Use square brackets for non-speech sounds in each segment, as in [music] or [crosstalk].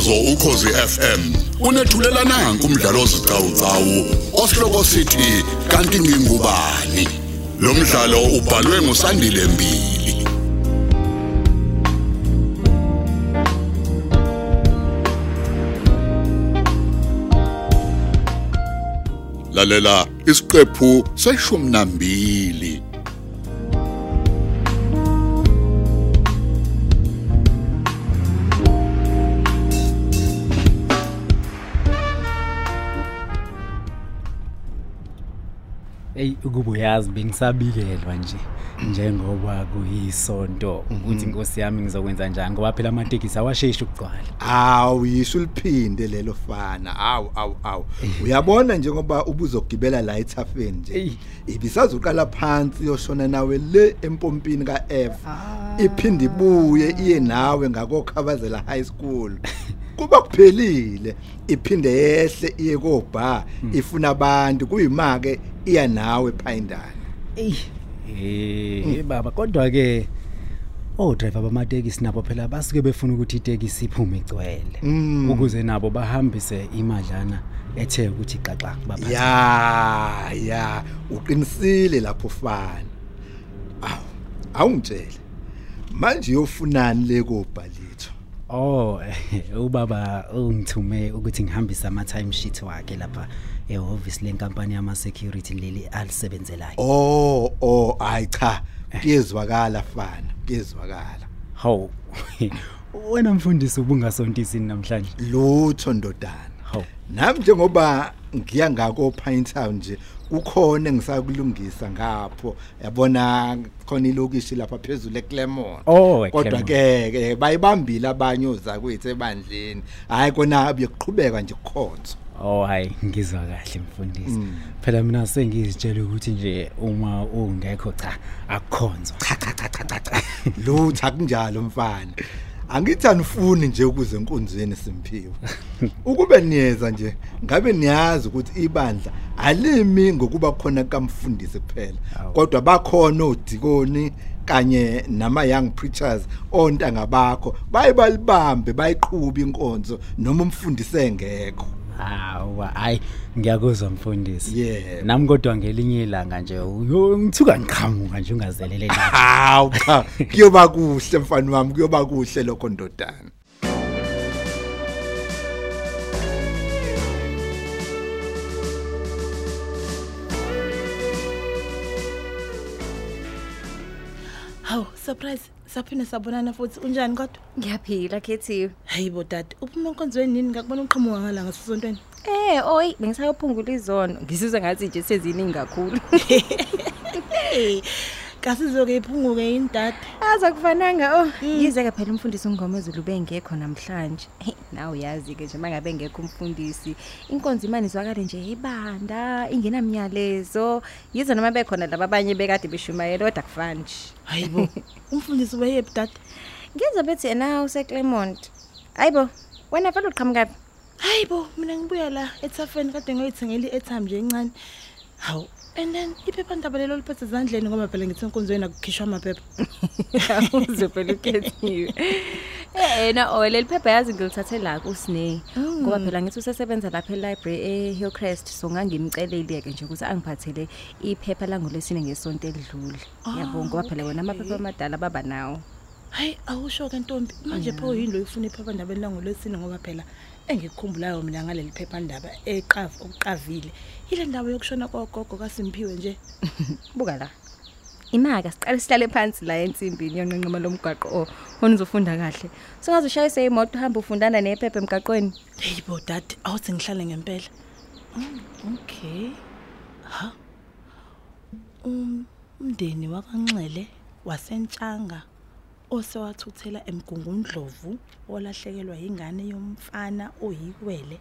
umsakazo ukhosi FM unethulela nanku umdlalo ozicawucawu osihloko sithi kanti ngingubani? Lo mdlalo ubhalwe ngusandile mbili. Lalela isiqephu seshumi nambili. Ey ukuba uyazi bengisabikelwa nje njengoba kuyisonto ukuthi inkosi yami ngizokwenza njani ngoba phela amatekisi awasheshi ukugcwala. Awu yisho liphinde lelo fana. Awu awu awu. Uyabona njengoba ubuzogibela la ethafeni nje. Ey. Ibisazoqala phansi yoshona nawe le empompini kaF. Iphinde ibuye iye nawe ngakokhabazela high school. [laughs] Kuba kuphelile iphinde yehle iye kobar ifuna abantu kuyimake iya nawe phayindana. Ey eh baba kodwa ke o driver bamatekisi nabo phela basuke befuna ukuthi itekisi iphume igcwele ukuze nabo bahambise imadlana ethe ukuthi xaxa baphathe. Ya ya uqinisile lapho fana. Awu awungitshele. Manje yofunani le kobhalitho. Oh [laughs] ubaba ungithume ukuthi ngihambise ama time sheet wakhe lapha ehhovisi lenkampani yama security leli alisebenzelayo. Oh oh ay cha kuyezwakala fana kuyezwakala. Haw. [laughs] Wena mfundisi ubungasontisi namhlanje. Lutho ndodana. Haw. Nami njengoba ngiya ngako Pinetown nje kukhona engisakulungisa ngapho yabona khona ilokishi lapha phezulu eClermont. Oh, kodwa eClermont. ke ke bayibambile abanye ozakwethu ebandleni. Hayi kona bekuqhubeka nje kukhonzo. Oh hayi ngizwa kahle mfundisi. Phela mina sengizitshela ukuthi nje uma ungekho cha akukhonzwa. cha cha cha cha cha cha lutho akunjalo mfana angithi anifuni nje ukuze enkonzweni simphiwe. [laughs] Ukube niyeza nje ngabe niyazi ukuthi ibandla alimi ngokuba khona kamfundisi kuphela. Awu. kodwa bakhona odikoni kanye nama young preachers ontanga bakho bayibalibambe bayiqhubha inkonzo noma umfundisi engekho. Hawa hayi ngiyakuzwa mfundisi. Yeah. Nami kodwa ngelinye ilanga nje uyo ngithuka ngiqhamuka nje ungazelele la. hawu cha kuyoba kuhle mfana wami kuyoba kuhle lokho ndodana Hawu, surprise. Saphinde sabonana futhi. Unjani kodwa? Ngiyaphila khethiwe. Hayibo dad, uphuma enkonzweni nini ngakubona uqhamuka ngala ngasosontweni? Eh, oyi, bengisayophungula izono. Ngisizwe ngathi nje seziningi kakhulu. [laughs] Hey, kasizoke iphunguke yini dad? Aza kufananga oh. Yize ke phela umfundisi ungomezulu bengekho namhlanje. Hey, nawe uyazi ke nje mangabe ngekho umfundisi, inkonzo imani izwakale nje ibanda, ingenamnyalezo. Yize noma bekhona laba abanye bekade beshumayela kodwa kufani nje. Hayibo, [laughs] umfundisi weyephi dad? Ngizwe bethi yena useClermont. Hayibo, wena vele uqhamuka kuphi? Hayibo, mina ngibuya la ethafeni kade ngoyithengela i-airtime nje encane. Hawu, and then iphephandaba lelo liphethe ezandleni ngoba phela ngithi enkonzweni akukhishwa amaphepha. [laughs] Uze phela ukhethiwe. Eh na oh leli phepha yazi ngilithathe la kuSney. Ngoba phela ngithi usesebenza lapha e-library eHillcrest so ngangimcelile ke nje ukuthi angiphathele iphepha langolesine ngesonto elidlule. Yabonga ngoba phela wena amaphepha amadala baba nawo. Hayi, awusho ke ntombi, manje pho yini lo ifuna iphephandaba elangolwesine ngoba phela engikukhumbulayo mina ngaleli phephandaba eqavu okuqavile. Ile ndawo yokushona kogogo kaSimphiwe nje. [laughs] Buka la. Imaka siqale sihlale phansi la ensimbini yonqenqema lomgwaqo oh khona uzofunda kahle. Songaze ushayise imoto uhamba ufundana nephepha emgaqweni. Hayibo dad, awuthi ngihlale ngempela. Mm, okay. Ha. Um umndeni wakanxele wasentshanga osewathuthela emgungundlovu olahlekelwa ingane yomfana oyikwele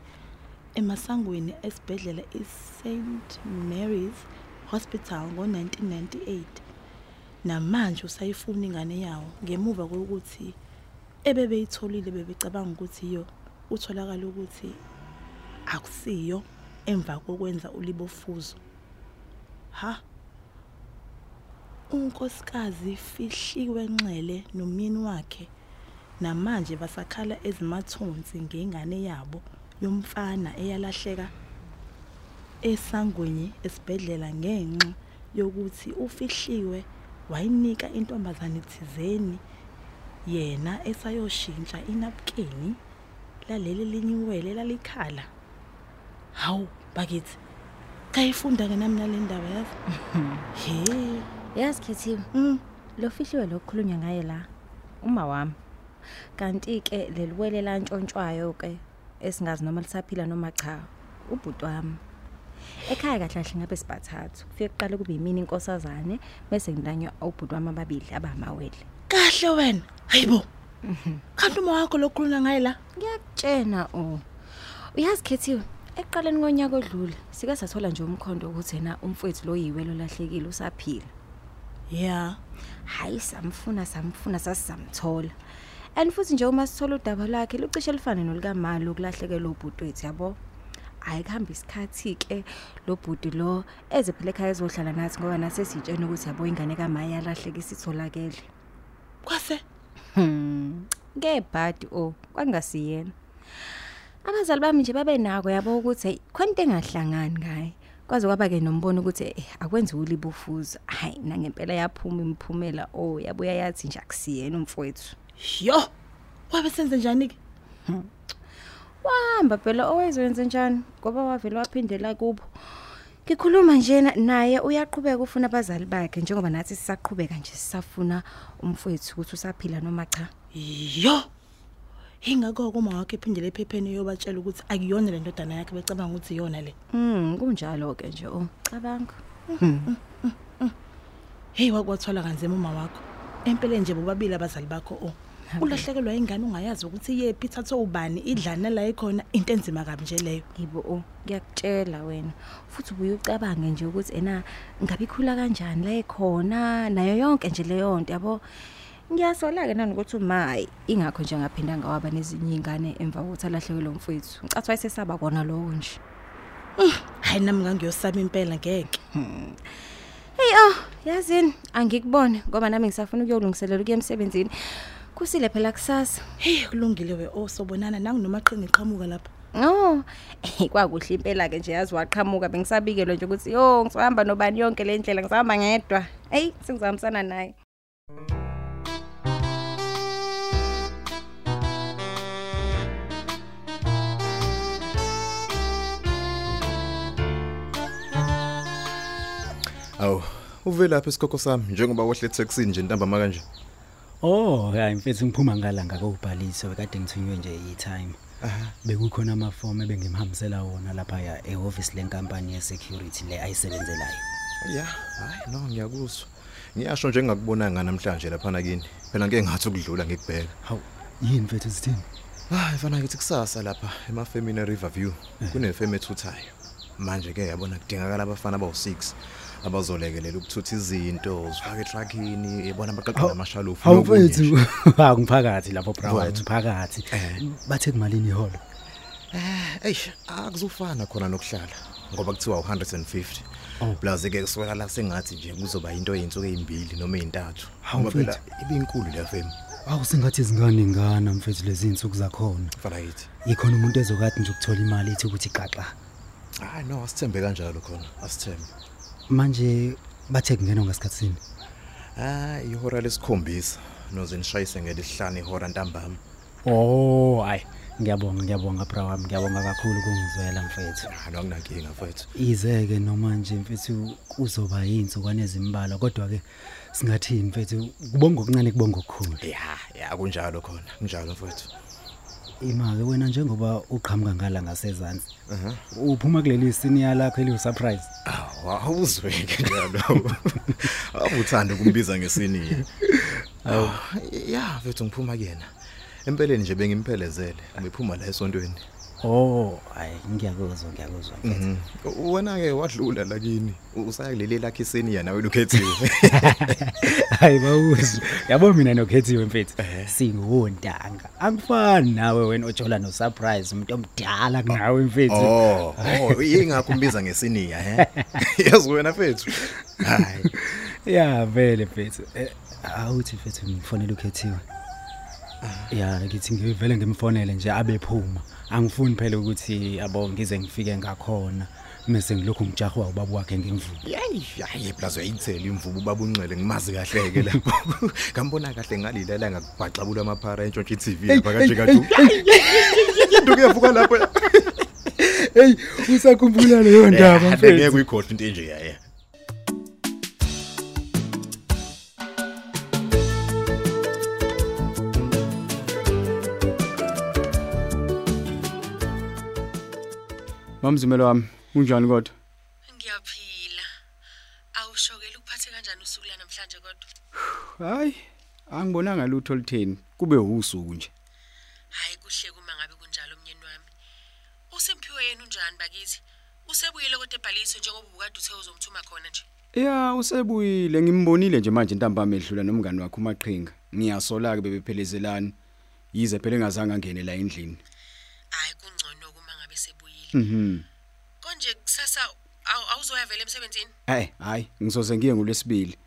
emasangweni esibhedlela iSt Mary's Hospital ngo1998 namanje usayifuna ingane yawo ngemuva kokuthi ebebeyitholile bebecabanga ukuthi iyo utholakala ukuthi akusiyo emva kokwenza ulibofuzo. Ha? Unkosikazi fihliwe nxele nomyeni wakhe namanje basakhala ezimathonsi ngengane yabo yomfana eyalahleka esangweni esibhedlela ngenxa yokuthi ufihliwe wayinika intombazane thizeni yena esayoshintsha inapkeni laleli linyiwele lalikhala. Hawu bakithi kayifunda ke nami nalendaba yazi? [laughs] He. Yazi khethiwe mm. lo fihliwe lokukhulunywa ngaye la. Uma wami. Kanti ke leliwele lantshontshwayo ke esingazi noma lisaphila noma cha ubhuti wami. Ekhaya kahle kahle ngabe sibathathu kufike kuqale kube yimini inkosazane bese ngilanywa ubhuti wami ababili abamawele. Kahle wena. Hayibo. Kanti uma wakho lokhuluna ngaye la? Ngiyakutshena o uyazi khethiwe ekuqaleni konyaka odlule sike sathola nje umkhondo ukuthi yena umfowethu lo yiwe lo lahlekile usaphila. Ya hayi samfuna samfuna sasisamthola and futhi nje uma sithola udaba lwakhe lucishe lifane nolikamali lokulahlekelwa ubhuti wethu yabo hayi kuhamba isikhathi ke lo bhuti lo eze phela ekhaya ezohlala nathi ngoba nase sitshena ukuthi yabo ingane kaMaya yalahleka isitholakele kwase Hmm. Ngebhadi o, kwangasiyena. Abazali bami nje babe nako yabo ukuthi hey, khona into engahlangani ngaye. Kwaze kwaba ke nombono ukuthi eh, akwenzi ulibufuza. Hayi, nangempela yaphuma imiphumela oh, yabuya yathi nje akusiyena umfowethu. yo wabe senze njani ke Wahamba phela owezenze njani ngoba wavela waphindela kubo. Ngikhuluma nje na- naye uyaqhubeka ufuna abazali bakhe njengoba nathi sisaqhubeka nje sisafuna umfowethu ukuthi usaphila noma cha. yo ingakho kuma wakhe ephindele ephepheni yobatshela ukuthi akuyona le ndodana yakhe becabanga ukuthi iyona le. Mm, kunjalo ke nje oh, cabanga. hey wakwathwala kanzima uma wakho. Empeleni nje bobabili abazali bakho o ulahlekelwa ingane ungayazi ukuthi yephi ithathwe ubani idlana la ikhona into enzima kabi nje leyo. Yibo oh ngiyakutshela wena. Futhi ubuye ucabange nje ukuthi ena ngabe ikhula kanjani la ekhona nayo yonke nje leyo nto yabo? Ngiyasola ke nanokuthi umayi ingakho nje ngaphinda ngawaba nezinye ingane emva kokuthi alahlekelwe umfowethu. Ngicathi wayesesaba kona lowo nje. Hayi nami ngangiyosaba impela ngeke. Hey oh yazini angikubone ngoba nami ngisafuna ukuyolungiselela ukuya emsebenzini. Kusile phela kusasa. Hey kulungile we o sobonana nangu noma qhinga iqhamuka lapha Oh, eh kwakuhle impela ke nje yazi waqhamuka bengisabikelwe nje ukuthi yo ngizohamba nobani yonke le ndlela ngizahamba ngedwa. Hey, sengizahambisana naye. Awu, uvelaphi isikhokho sami njengoba wehle taxini nje ntambama kanje. Oh, hayi mfethu ngiphuma ngalanga kokubhalisa bekade ngithunywe nje i-time. Bekukhona amafomu ebengimhambisela wona lapha ya ehoffice lenkampani ye security le ayisebenzelayo. Ya, hayi no ngiyakuzwa. Ngiyasho nje ngakubonanga namhlanje lapha nakini. Phela ngeke ngathi ukudlula ngikubheka. Hawu, yini mfethu sithini? Hayi fana ngithi kusasa lapha emafemini Riverview kunefeme ethuthayo. Manje ke yabona kudingakala abafana abawu6 abazolekelela ukuthutha izinto zifake truckini yabona abaqaqqa namashalofu Hawu nokunye mfethu, nje. angiphakathi [laughs] lapho bra, Mfowethu. ngiphakathi. Eh. Bathe kumalini iholo? Eish, akuzufana khona nokuhlala ngoba kuthiwa u150. Oh. Plus ke kusuka la sengathi nje kuzoba into eyinsuku ezimbili noma ezintathu. Hawu, Ngoba phela mfethu. ibinkulu le fame. Awu singathi izingane ingana mfethu lezi insuku zakhona. Fana yithi. Ikhona umuntu ezokade nje ukuthola imali ethi ukuthi xaxa. Hayi no asithembe kanjalo khona, asithembe. Manje bathe kungenwa ngasikhathi sini? Ah, ihora lesikhombisa noze nishayise ngelesihlanu ihora ntambama. Oh, hayi. Ngiyabonga, ngiyabonga bra wami, ngiyabonga kakhulu kungizwela mfethu. Ah, no kunankinga mfethu. Izeke noma nje mfethu kuzoba yinsukwane ezimbalwa kodwa ke singathini mfethu kubonga okuncane kubonga okukhulu. Ya, ya kunjalo khona, kunjalo mfethu. Ima ke wena njengoba uqhamuka ngala ngasezantsi. Uphuma kuleli senior lakho eli surprise. Awu, awuzweke njalo. Awuthanda ukumbiza ngesini. Awu, ya mfethu ngiphuma kuyena. Empeleni nje bengimphelezele, ngiphuma la esontweni. Oh, hayi ngiyakuzwa ngiyakuzwa mfethu. Mhm. Wena ke wadlula lakini. Usaya kuleli lakhe senior nawe lukhethiwe. Hayi [laughs] bawuzwe. Yabo mina nokhethiwe mfethu. Singontanga. Angifani nawe wena ojola no surprise umuntu omdala kunawe mfethu. Oh, oh, [laughs] yingakho umbiza ngesenior, he? [laughs] Yazi wena mfethu. Hayi. Ya vele mfethu. Eh, Awuthi mfethu ngifonela ukhethiwe. ya ngithi ngivele ngimfonele nje abephuma angifuni phela ukuthi yabo ngize ngifike ngakhona mase ngilokhu ngijahwa ubaba wakhe ngivuka yayi hayi plaza yayithela imvubu baba unxele ngimazi kahle ke lapho ngambona kahle ngalilela ngakubhaxabula amaphara entshontshe TV lapha kanje kanti into kuyavuka lapho hey usakhumbula leyo ndaba ndaba ngeke uyikhohle into enje yaya Mamzimelo wami, unjani kodwa? Ngiyaphila. Awushokela ukuphathe kanjani usuku la namhlanje kodwa? Hayi, angibonanga lutho litheni. Kube usuku nje. Hayi kuhle kuma ngabe kunjalo umnyeni wami. Usemphiwe yena unjani bakithi? Usebuyile kodwa ebhaliso njengoba ubukade uthe uzomthuma khona nje. Ya, usebuyile ngimbonile nje manje intambama edlula nomngani wakhe umaqhinga. Ngiyasola ke bebephelezelana. Yize phela engazange angene la endlini. Mhm. Konje kusasa awu- awuzoya vele emsebenzini? Hey, hayi, ngizoze ngiye ngolwesibili.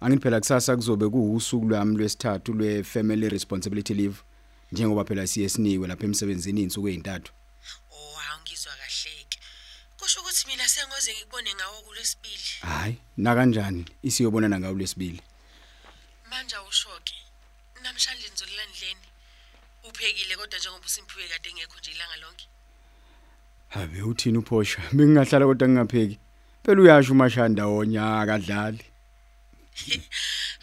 Angithi phela kusasa kuzobe kuusuku lwami lwesithathu lwe-family responsibility leave. Njengoba phela siye siniwe lapha emsebenzini insuku ezintathu. Oh, awungizwa kahleke. Kusho ukuthi mina sengoze ngikubone ngawo kulesibili. Hayi, na kanjani isiyobonana ngawo lesibili. Manje awushoke. Namhlanje nizolela ndleni. Uphekile kodwa njengoba uSimphiwe kade engekho nje ilanga lonke. Habe uthini uphosha? [laughs] Bengingahlala kodwa ngingapheki. Phela uyasho umashanda wonya akadlali.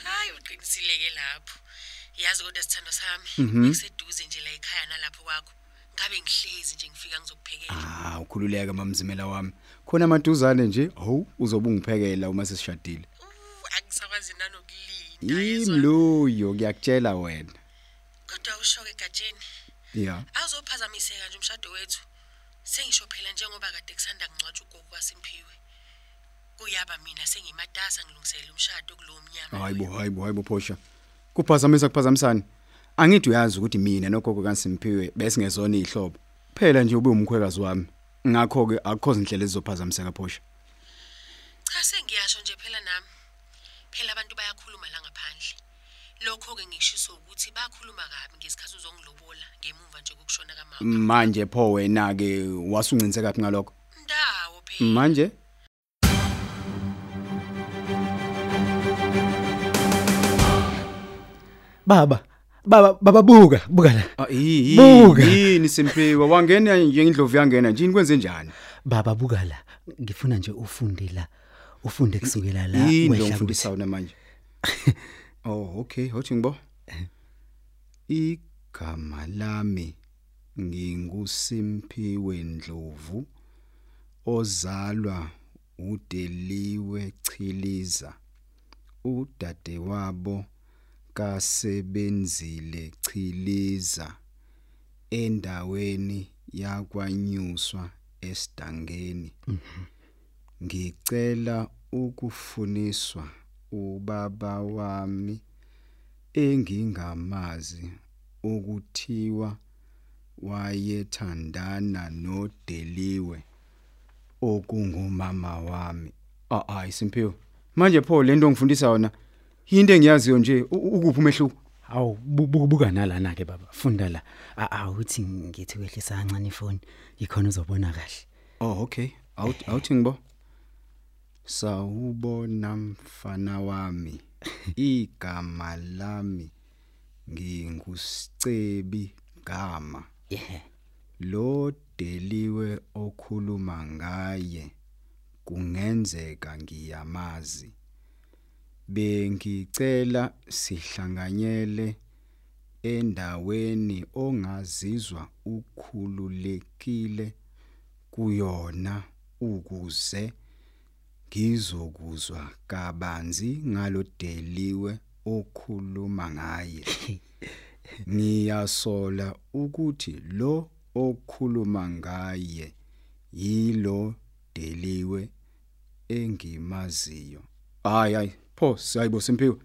Hayi uqinisile ke lapho. Yazi kodwa sithando sami, Mhm. ngiseduze nje la ekhaya nalapho kwakho. Ngabe ngihlezi nje ngifika ngizokuphekela. Ah, ukhululeka mamzimela wami. Khona amaduzane nje, hawu uzobe ungiphekela uma sesishadile. Uh, Angisakwazi nanokulinda. yezwa. Imloyo ngiyakutshela wena. Kodwa ushoke gatsheni. Yeah. Awuzophazamiseka nje umshado wethu. Sengisho phela njengoba kade kusanda kungcwatshwa ugogo waSimphiwe. Kuyaba mina sengimatasa ngilungiselela umshado kulowo mnyama. Hayibo, hayibo, hayibo phosha. Kuphazamisa kuphazamisana. Angithi uyazi ukuthi mina nogogo kaSimphiwe besingezona ihlobo. Phela nje ube umkhwekazi wami. Ngakho ke akukho indlela ezizophazamiseka phosha. Cha sengiyasho nje phela nami. Phela abantu bayakhuluma la ngaphandle. Lokho ke ngishiso ukuthi bakhuluma kabi ngesikhathi uzongilobola ngemuva nje kokushona kamama. Manje pho wena ke wasuncinze kathi ngalokho. Ndawo phela. Manje baba baba baba buka buka la Ah, yi- Buka. yi- yini Simpiwe wangena nje indlovu yangena nje kwenze njani baba buka la ngifuna nje ufunde la ufunde kusukela la wehla ngifundisa wona manje [laughs] oh okay hothi ngibo igama lami nginguSimpiwe Ndlovu ozalwa uDeliwe Chiliza udade wabo kasebenzile Chiliza endaweni yakwanyuswa esidangeni. Ngicela ukufuniswa ubaba wami engingamazi ukuthiwa wayethandana noDeliwe okungumama wami. Ah ah isimpiwe manje pho lento ngifundisa yona into engiyaziyo nje. Ukuphi umehluko? Awu bu- bu- buka nalana ke baba. Funda la. Awuthi ngithi wehlisa kancane ifoni ikhona uzobona kahle. Oh okay. Awuthi ngibo. Sawubona mfana wami. [laughs] Igama lami ngingusicebi gama. yeah Lo deliwe okhuluma ngaye kungenzeka ngiyamazi. Bengicela sihlanganyele endaweni ongazizwa ukhululekile kuyona ukuze ngizokuzwa kabanzi ngalodeliwe okhuluma ngaye. [laughs] Ngiyasola ukuthi lo okhuluma ngaye yilo deliwe engimaziyo. Hayi hayi pho sayibo simpiwe.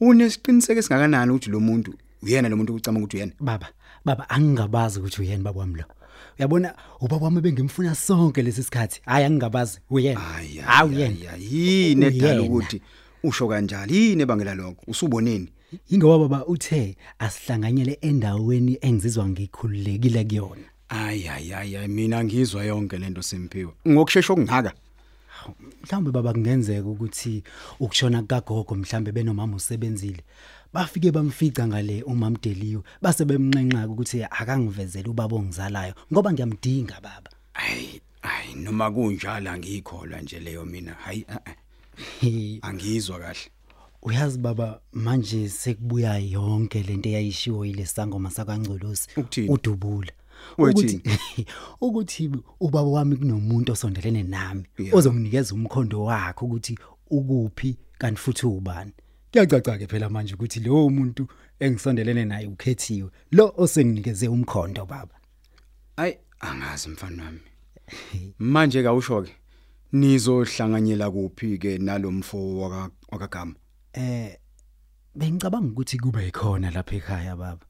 Unesiqiniseko esingakanani ukuthi lo muntu uyena lo muntu ucama ukuthi uyena? Baba baba angingabazi ukuthi uyena baba wami lo. Uyabona ubaba wami bengimfuna sonke lesi sikhathi hayi angingabazi uyena hayi hayi uyena hayi yini edala Uyena. ukuthi usho kanjalo yini ebangela lokho usuboneni Ingoba baba uthe asihlanganyele endaweni engizizwa ngikhululekile kuyona. Ay ay ay ay, mina ngizwa yonke lento Simphiwe. Ngokusheshsha okungaka. Mhlawumbe baba kungenzeka ukuthi ukushona kagogo mhlambe benomama usebenzile. Bafike bamfica ngale umama Deliwe base bemnqenqa ukuthi akangivezele ubaba ongizalayo ngoba ngiyamdinga baba. Ay ay noma kunjalo angikholwa nje leyo mina. Hayi a a. Angizwa kahle. Uyazi baba manje sekubuya yonke lento eyayishiwo yile sangoma sakwaNgcolosi Ukuthini? udubula. Wethini? Ukuthi [laughs] ukuthi ubaba wami kunomuntu osondelene nami Yeah. ozonginikeza umkhondo wakhe ukuthi ukuphi kanti futhi ubani. Kuyacaca ke phela manje ukuthi lo muntu engisondelene naye ukhethiwe lo osenginikeze umkhondo baba. Ay angazi mfana wami. [laughs] Manje kawusho ke nizohlanganyela kuphi ke nalomfo waka wakagama. Eh bengicabanga ukuthi kube khona lapha ekhaya baba.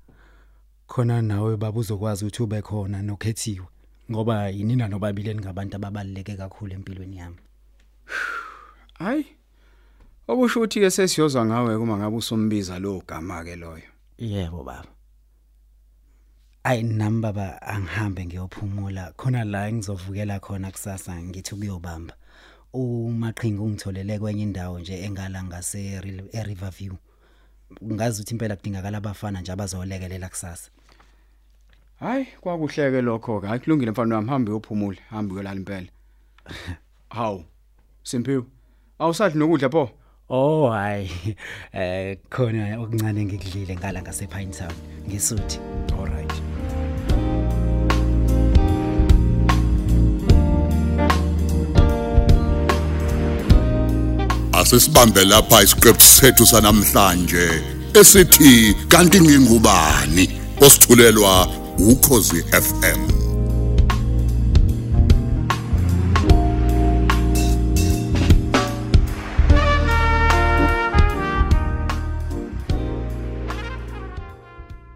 Khona nawe baba uzokwazi ukuthi ube khona nokhethiwe ngoba yinina nobabili ngabantu ababaleke kakhulu empilweni yami. Hayi. Okusho ukuthi ke sesiyozwa ngawe uma ngabe usombiza lo gama ke loyo. Yebo baba. Ay nami baba angihambe ngiyophumula khona la ngizovukela khona kusasa ngithi kuyobamba. Umaqhinga ungitholele kwenye indawo nje engala ngase Riverview. Ngazi ukuthi impela kudingakala abafana nje abazolekelela kusasa. Hayi kwakuhleke lokho ke. Hayi kulungile mfana wami hambe uyophumula, hambe uyolala impela. [laughs] Hawu. Simphiwe. Awusadli nokudla pho? Oh hayi. [laughs] Eh khona okuncane ngikudlile ngala ngase Pine Town ngisuthi All right. Asisibambe lapha isiqephu sethu sanamhlanje esithi kanti ngingubani? Osithulelwa ukhozi FM